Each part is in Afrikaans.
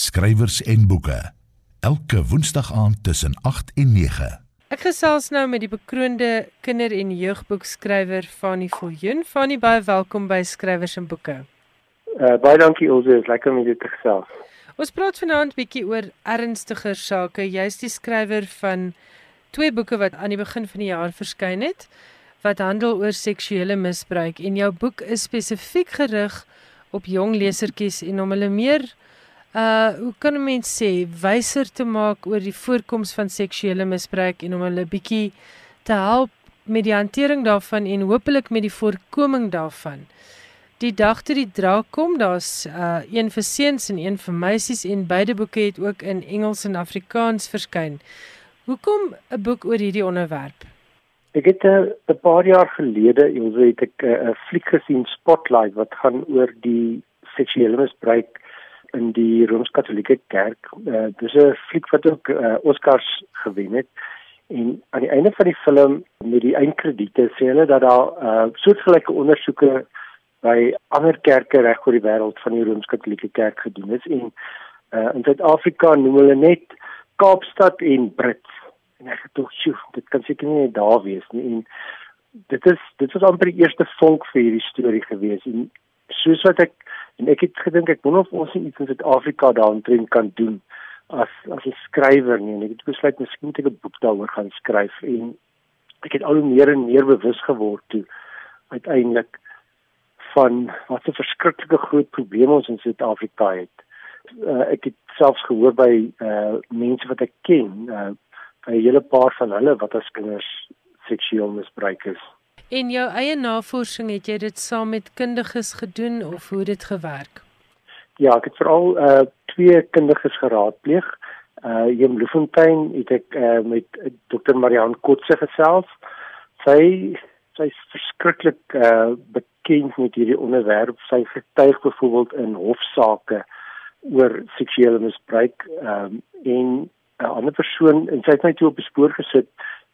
skrywers en boeke. Elke Woensdag aand tussen 8 en 9. Ek gesels nou met die bekroonde kinder- en jeugboekskrywer Fanny Viljoen. Fanny, baie welkom by Skrywers en Boeke. Uh, baie dankie Elsje, is lekker om jou te gesels. Ons praat vanaand bietjie oor ernstiger sake. Jy's die skrywer van twee boeke wat aan die begin van die jaar verskyn het wat handel oor seksuele misbruik en jou boek is spesifiek gerig op jong lesertjies en om hulle meer uh hoe kan 'n mens sê wyser te maak oor die voorkoms van seksuele misbruik en om hulle bietjie te help met die hantering daarvan en hopelik met die voorkoming daarvan. Die dag toe die draak kom, daar's uh een vir seuns en een vir meisies en beide boeke het ook in Engels en Afrikaans verskyn. Hoekom 'n boek oor hierdie onderwerp? Ek het 'n uh, paar jaar gelede, Elsje, het ek 'n uh, fliek gesien Spotlight wat gaan oor die seksuele misbruik in die Rooms-Katolieke Kerk. Uh, dis 'n fliek wat ook uh, Oscars gewen het. En aan die einde van die film met die eindkrediete sê hulle dat daar uh, soortgelyke ondersoeke by ander kerke reg oor die wêreld van die Rooms-Katolieke Kerk gedoen is en uh, in Suid-Afrika noem hulle net Kaapstad en Brits en ek het tog sjoe dit kan seker nie net daar wees nie en dit is dit was amper die eerste vonk vir hierdie storie gewees en soos wat ek en ek het gedink ek wonder of ons iets in Suid-Afrika daarin kan doen as as 'n skrywer nie en ek het besluit miskien moet ek 'n boek daaroor gaan skryf en ek het al hoe meer en meer bewus geword toe uiteindelik van wat 'n verskriklike groot probleem ons in Suid-Afrika het. Uh, ek het selfs gehoor by uh mense wat ek ken uh 'n hele paar van hulle wat as kinders seksueel misbruik is. En jou eie navorsing, het jy dit saam met kundiges gedoen of hoe dit gewerk? Ja, ek het veral uh twee kundiges geraadpleeg. Uh Jem Bloemfontein het ek uh met Dr. Marian Kotse gesels. Sy sy's verskriklik uh bekend met hierdie onderwerp. Sy getuig byvoorbeeld in hofsaake oor seksuele misbruik um en 'n ander persoon en sy het my toe op bespoor gesit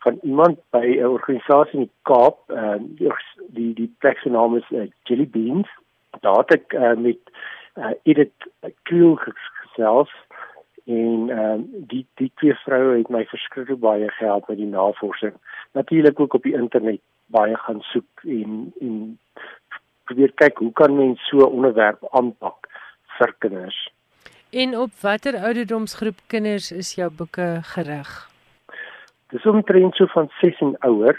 van iemand by 'n organisasie in die Kaap, ehm uh, die die plek se naam is uh, Jelly Beans. Daar het ek uh, met uh, Edith Kuhl gesels en ehm uh, die die twee vroue het my verskriklik baie gehelp met die navorsing. Natuurlik ook op die internet baie gaan soek en en probeer kyk hoe kan mens so 'n onderwerp aanpak vir kinders. En op watter ouderdomsgroep kinders is jou boeke gerig? Dis omtrent so van 6 en ouer.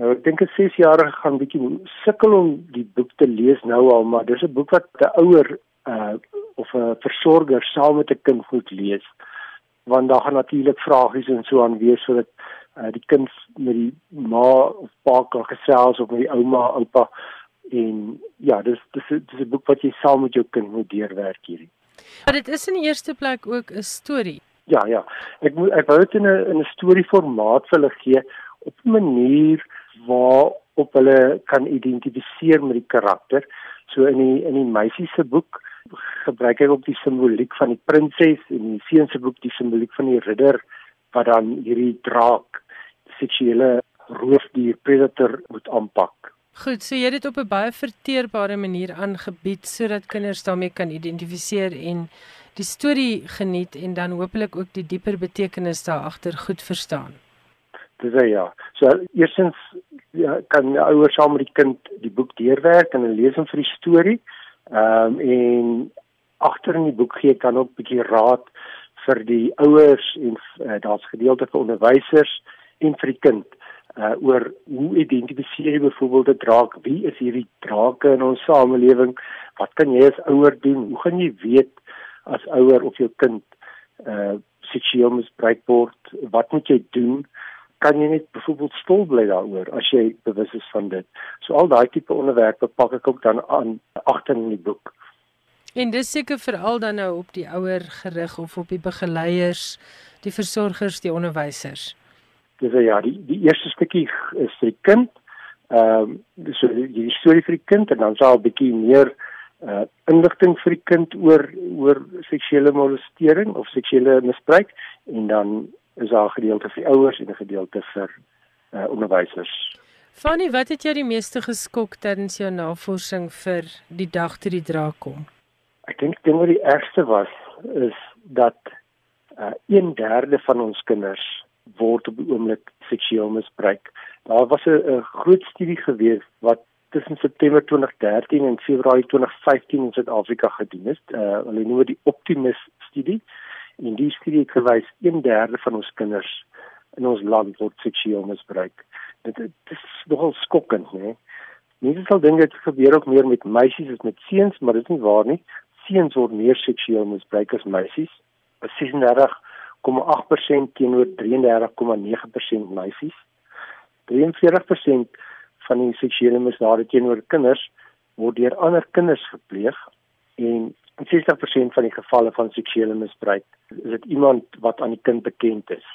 Nou ek dink 'n 6-jarige gaan bietjie sukkel om die boek te lees nou al, maar dis 'n boek wat 'n ouer uh of 'n versorger saam met 'n kind moet lees. Want daar gaan natuurlik vragies en so aan wees sodat uh die kind met die ma of pa kan gesels of met die ouma, oupa en ja, dis dis dis 'n boek wat jy saam met jou kind moet deurwerk hierdie. Maar dit is in die eerste plek ook 'n storie. Ja, ja. Ek moet ek wou dit in 'n in 'n storieformaat vir hulle gee op 'n manier waar op hulle kan identifiseer met die karakter. So in die in die meisie se boek gebruik ek ook die simboliek van die prinses en in die seun se boek die simboliek van die ridder wat dan hierdie draak seksuele roofdier predator moet aanpak. Goed, so jy het dit op 'n baie verteerbare manier aangebied sodat kinders daarmee kan identifiseer en die storie geniet en dan hopelik ook die dieper betekenis daar agter goed verstaan. Dis ja. So eersins ja, kan ouers saam met die kind die boek deurwerk en lees hom vir die storie. Ehm um, en agter in die boek gee kan ook 'n bietjie raad vir die ouers en uh, daar's gedeelte vir onderwysers en vir die kind uh oor hoe identifiseer jy byvoorbeeld 'n draak? Wie is hierdie drake in ons samelewing? Wat kan jy as ouer doen? Hoe gaan jy weet as ouer of jou kind uh seksueel misbruik word? Wat moet jy doen? Kan jy net byvoorbeeld stil bly daaroor as jy bewus is van dit? So al daai tipe onderwerpe pak ek ook dan aan agter in die boek. En dis seker veral dan nou op die ouer gerig of op die begeleiers, die versorgers, die onderwysers. Dis ja, die die eerste stukkie is vir die kind. Ehm um, so die, die storie vir die kind en dan sal 'n bietjie meer uh inligting vir die kind oor oor seksuele molestering of seksuele misbruik en dan is daar 'n gedeelte vir ouers en 'n gedeelte vir uh onderwysers. Fanny, wat het jou die meeste geskok tydens jou navorsing vir die dag toe die draak kom? Ek dink ding wat die ergste was is dat uh 1/3 van ons kinders word op die oomblik seksueel misbruik. Daar was 'n groot studie gewees wat tussen September 2013 en Februarie 2015 in Suid-Afrika gedoen is. Uh hulle noem dit die Optimus studie. En die studie het gewys 1/3 van ons kinders in ons land word seksueel misbruik. Dit, dit is nogal skokkend, né? Mense sal dink dit gebeur ook meer met meisies as met seuns, maar dit is nie waar nie. Seuns word meer seksueel misbruik as meisies. 36,8% teenoor 33,9% meisies. 43% van die seksuele misdade teenoor kinders word deur ander kinders gepleeg en 60% van die gevalle van seksuele misbruik is dit iemand wat aan die kind bekend is.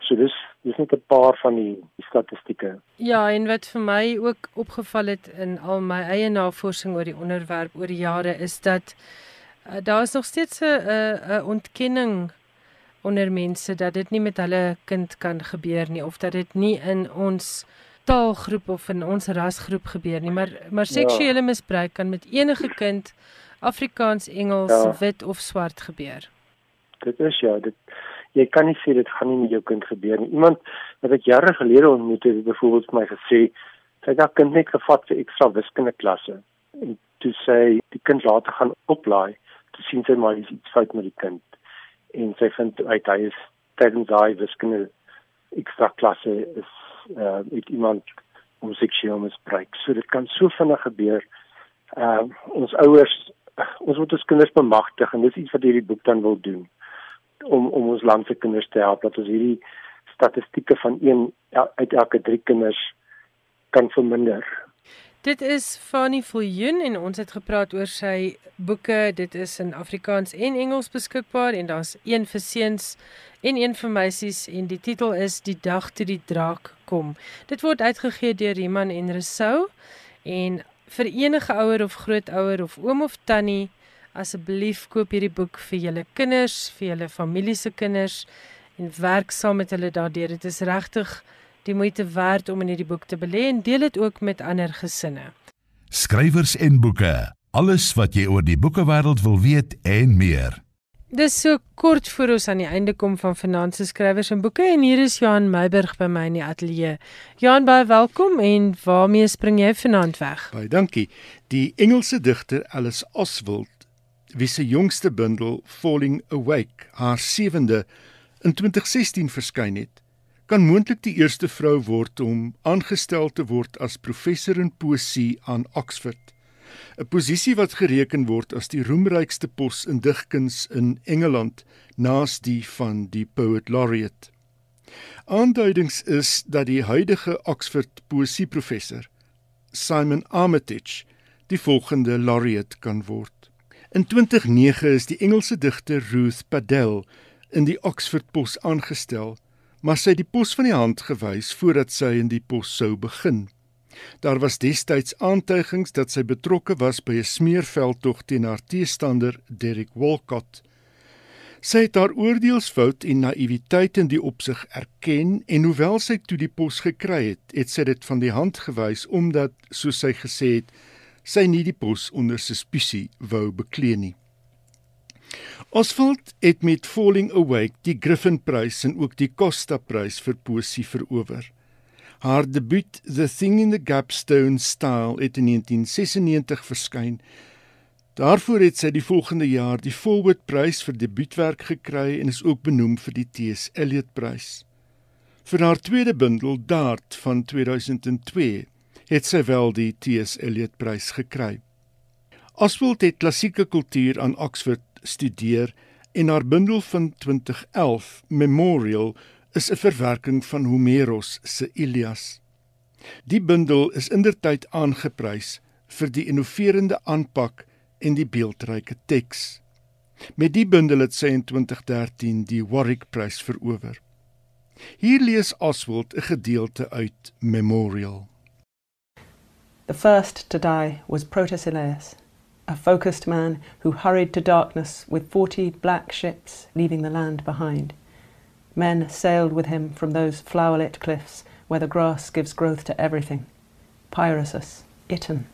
So dis dis net 'n paar van die, die statistieke. Ja, en wat vir my ook opgeval het in al my eie navorsing oor die onderwerp oor die jare is dat uh, daar is nog steeds 'n 'n ontkenning onder mense dat dit nie met hulle kind kan gebeur nie of dat dit nie in ons taalgroep of in ons rasgroep gebeur nie, maar maar seksuele ja. misbruik kan met enige kind Afrikaans, Engels, ja. wit of swart gebeur. Dit is ja, dit jy kan nie sê dit gaan nie met jou kind gebeur nie. Iemand wat ek jare gelede ontmoet het, het byvoorbeeld vir my gesê, sy het haar kind net gevat vir ekstra wiskunde klasse en toe sê die kind later gaan oplaai, toe sien sy maar iets fout met die kind. En sy vind uit hy is tydens daai wiskunde ekstra klasse is uh met iemand homoseksueel misbruik. So dit kan so vinnig gebeur. Uh ons ouers ons moet ons kinders bemagtig en dis iets wat hierdie boek dan wil doen om om ons land se kinders te help dat ons hierdie statistieke van 1 uit elke 3 kinders kan verminder. Dit is Fanny Viljoen en ons het gepraat oor sy boeke. Dit is in Afrikaans en Engels beskikbaar en daar's een vir seuns en een vir meisies en die titel is Die dag toe die draak kom. Dit word uitgegee deur Iman en Resou en vir enige ouer of grootouer of oom of tannie asseblief koop hierdie boek vir julle kinders, vir julle familie se kinders en werk saam met hulle daardeur. Dit is regtig die moeite werd om in hierdie boek te belê en deel dit ook met ander gesinne. Skrywers en boeke. Alles wat jy oor die boekewêreld wil weet en meer. Dis so kort voor ons aan die einde kom van Finansies Skrywers en Boeke en hier is Johan Meiburg by my in die ateljee. Johan, baie welkom en waarmee spring jy vanaand weg? Baie dankie. Die Engelse digter Alice Oswald wie se jongste bundel Falling Awake, haar sewende in 2016 verskyn het, kan moontlik die eerste vrou word om aangestel te word as professor in poesie aan Oxford. 'n Posisie wat gereken word as die roemrykste pos in digkuns in Engeland, naas die van die Poet Laureate. Aanduidings is dat die huidige Oxford poesieprofessor, Simon Armitage, die volgende laureate kan word. In 2009 is die Engelse digter Ruth Padel in die Oxford Pos aangestel, maar sy het die pos van die hand gewys voordat sy in die pos sou begin. Daar was destyds aantuigings dat sy betrokke was by 'n smeerveldtog teen haar teestander Derek Walcott. Sy het haar oordeelsfout en naïwiteit in die opsig erken en hoewel sy toe die pos gekry het, het sy dit van die hand gewys omdat, soos sy gesê het, sy nie die pos onder suspisie wou beklee nie. Oswald het met Falling Awake die Griffinprys en ook die Costa-prys vir poesie verower. Haar debuut The Thing in the Gapstone Style het in 1996 verskyn. Daarvoor het sy die volgende jaar die Forward-prys vir debuutwerk gekry en is ook benoem vir die T.S. Eliot-prys. Vir haar tweede bundel Dart van 2002 het sy wel die T.S. Eliot Prys gekry. Oswald het klassieke kultuur aan Oxford studeer en haar bundel van 2011 Memorial is 'n verwerking van Homeros se Ilias. Die bundel is indertyd aangeprys vir die innoverende aanpak en die beeldryke teks. Met die bundel het sy in 2013 die Warwick Prys verower. Hier lees Oswald 'n gedeelte uit Memorial. The first to die was Protesilaus, a focused man who hurried to darkness with forty black ships, leaving the land behind. Men sailed with him from those flowerlit cliffs where the grass gives growth to everything. Pyrasus, Iton,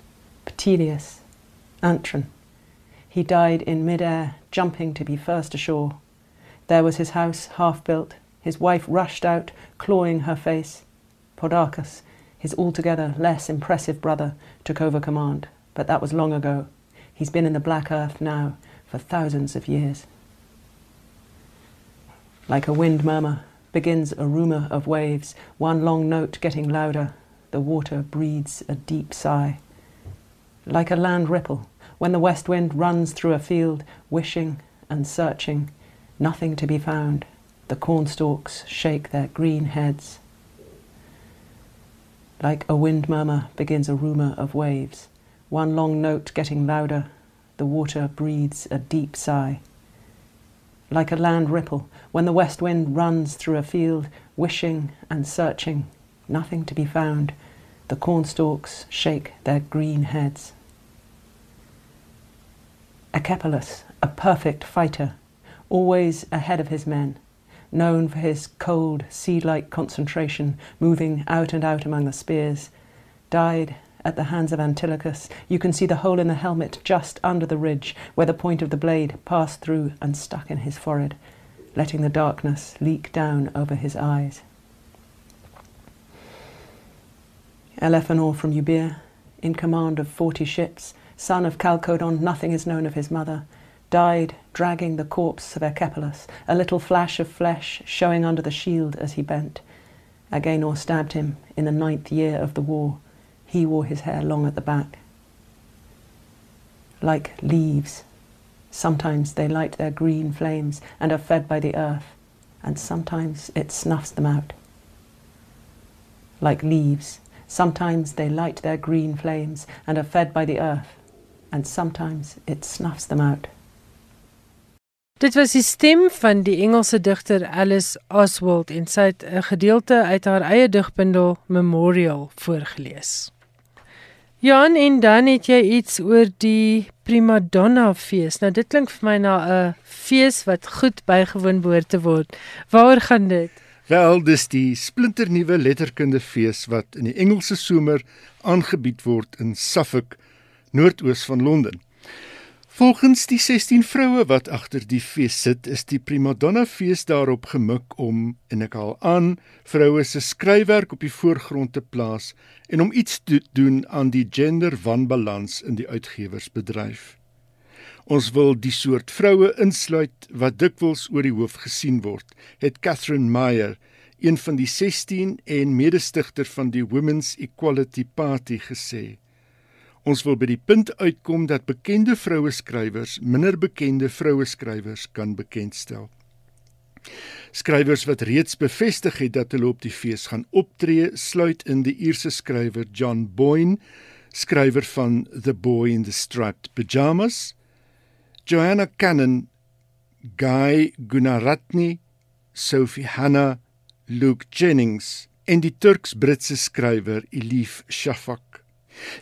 Petilius, Antron. He died in mid-air, jumping to be first ashore. There was his house, half built. His wife rushed out, clawing her face. Podarchus, his altogether less impressive brother, took over command, but that was long ago. He's been in the black earth now for thousands of years. Like a wind murmur begins a rumour of waves, one long note getting louder. The water breathes a deep sigh. Like a land ripple, when the west wind runs through a field, wishing and searching, nothing to be found. The cornstalks shake their green heads. Like a wind murmur begins a rumour of waves, one long note getting louder. The water breathes a deep sigh. Like a land ripple, when the west wind runs through a field, wishing and searching, nothing to be found. The cornstalks shake their green heads. Acephalus, a perfect fighter, always ahead of his men, known for his cold, sea like concentration, moving out and out among the spears, died at the hands of Antilochus. You can see the hole in the helmet just under the ridge, where the point of the blade passed through and stuck in his forehead, letting the darkness leak down over his eyes. Elephanor from Euboea, in command of forty ships, son of Chalcodon, nothing is known of his mother, died dragging the corpse of Acephalus, a little flash of flesh showing under the shield as he bent. Agenor stabbed him in the ninth year of the war. He wore his hair long at the back. Like leaves, sometimes they light their green flames and are fed by the earth, and sometimes it snuffs them out. Like leaves, sometimes they light their green flames and are fed by the earth, and sometimes it snuffs them out. Dit was die stem van die Engelse digter Alice Oswald en sy het 'n gedeelte uit haar eie digbundel Memorial voorgeles. Jan en dan het jy iets oor die Primadonna fees. Nou dit klink vir my na 'n fees wat goed bygewoon behoort te word. Waaroor gaan dit? Wel, dis die splinternuwe letterkunde fees wat in die Engelse somer aangebied word in Suffolk, noordoos van Londen. Volgens die 16 vroue wat agter die fees sit, is die primadonna fees daarop gemik om en ek haal aan vroue se skryfwerk op die voorgrond te plaas en om iets te doen aan die gender wanbalans in die uitgewersbedryf. Ons wil die soort vroue insluit wat dikwels oor die hoof gesien word, het Catherine Meyer, een van die 16 en mede-stigter van die Women's Equality Party gesê. Ons wil by die punt uitkom dat bekende vroue skrywers minder bekende vroue skrywers kan bekendstel. Skrywers wat reeds bevestig het dat hulle op die fees gaan optree, sluit in die Ierse skrywer John Boyne, skrywer van The Boy in the Striped Pyjamas, Joanna Cannon, Guy Gunaratni, Sophie Hanna, Luke Jennings en die Turks-Britse skrywer Elif Shafak.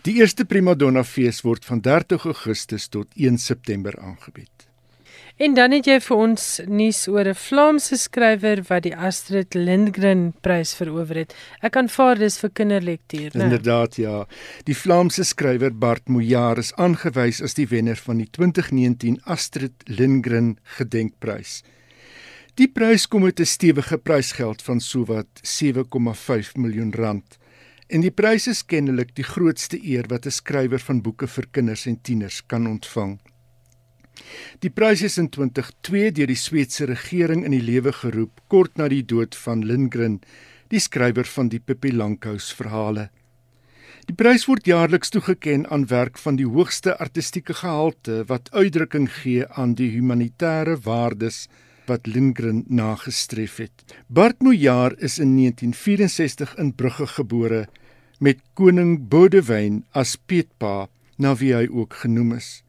Die eerste Primadonna fees word van 30 Augustus tot 1 September aangebied. En dan het jy vir ons nuus oor 'n Vlaamse skrywer wat die Astrid Lindgren Prys verower het. Ek aanvaar dis vir kinderlektuur, né? Inderdaad, ja. Die Vlaamse skrywer Bart Mojaar is aangewys as die wenner van die 2019 Astrid Lindgren Gedenkprys. Die prys kom met 'n stewige prysgeld van sowat 7,5 miljoen rand. En die prys is kennelik die grootste eer wat 'n skrywer van boeke vir kinders en tieners kan ontvang. Die prys is in 2002 deur die Sweedse regering in die lewe geroep kort na die dood van Lindgren, die skrywer van die Pippi Langkous verhale. Die prys word jaarliks toegekend aan werk van die hoogste artistieke gehalte wat uitdrukking gee aan die humanitêre waardes wat Lindgren nagestreef het. Bart Mojaar is in 1964 in Brugge gebore met koning Boudewyn as peetpa, na wie hy ook genoem is.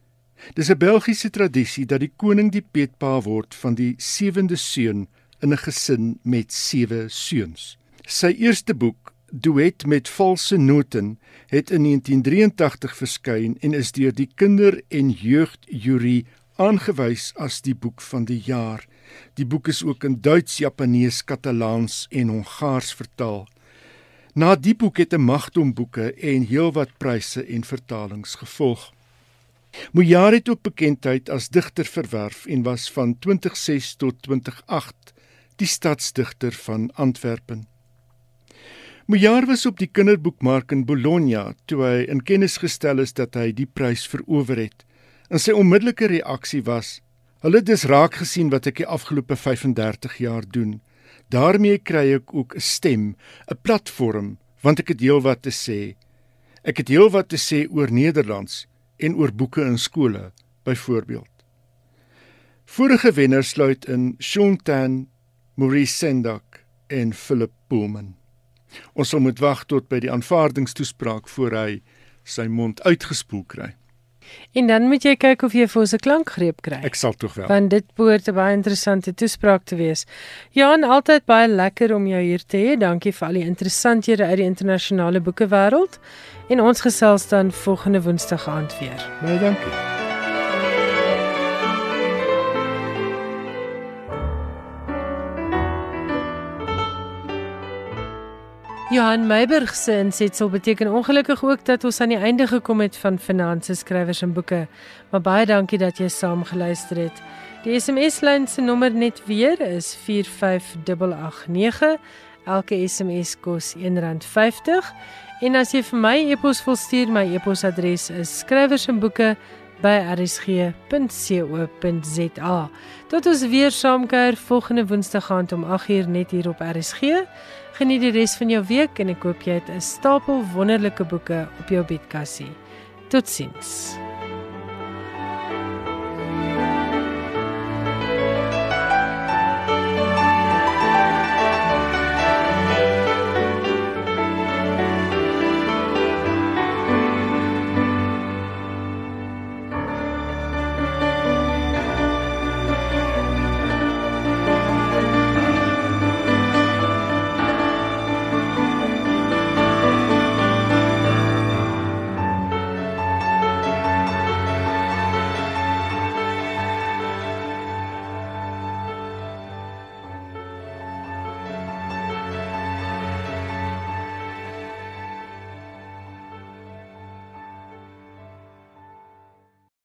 Dis 'n Belgiese tradisie dat die koning die peetpa word van die sewende seun in 'n gesin met sewe seuns. Sy eerste boek, Duet met valse noten, het in 1983 verskyn en is deur die kinder- en jeugjury aangewys as die boek van die jaar. Die boek is ook in Duits, Japanees, Katalaans en Hongaars vertaal. Na die boek het 'n magdom boeke en heelwat pryse en vertalings gevolg. Mojaar het ook bekendheid as digter verwerf en was van 2006 tot 2008 die stadsdigter van Antwerpen. Mojaar was op die kinderboekmark in Bologna toe hy in kennis gestel is dat hy die prys verower het. En sy onmiddellike reaksie was: "Hulle dus raak gesien wat ek die afgelope 35 jaar doen. Daarmee kry ek ook 'n stem, 'n platform, want ek het heelwat te sê. Ek het heelwat te sê oor Nederlands." en oor boeke in skole byvoorbeeld. Vorige wenners sluit in Shontan, Maurice Sendak en Philip Pullman. Ons sal moet wag tot by die aanvaardingstoespraak voor hy sy mond uitgespoel kry. En dan moet jy kyk of jy vir ons 'n klankgreep kry. Ek sal tog wel. Want dit behoort 'n baie interessante toespraak te wees. Johan, altyd baie lekker om jou hier te hê. Dankie vir al die interessanthede uit die internasionale boekewêreld. En ons gesels dan volgende Woensdag aand weer. Baie dankie. Johan Meiburg se insetsel beteken ongelukkig ook dat ons aan die einde gekom het van Finansie skrywers en boeke. Maar baie dankie dat jy saam geluister het. Die SMS-lyn se nommer net weer is 45889. Elke SMS kos R1.50. En as jy vir my e-pos wil stuur, my e-posadres is skrywersenboeke@rsg.co.za. Tot ons weer saamkuier volgende Woensdag aand om 8uur net hier op RSG. Geniet die res van jou week en ek hoop jy het 'n stapel wonderlike boeke op jou bedkassie. Totsiens.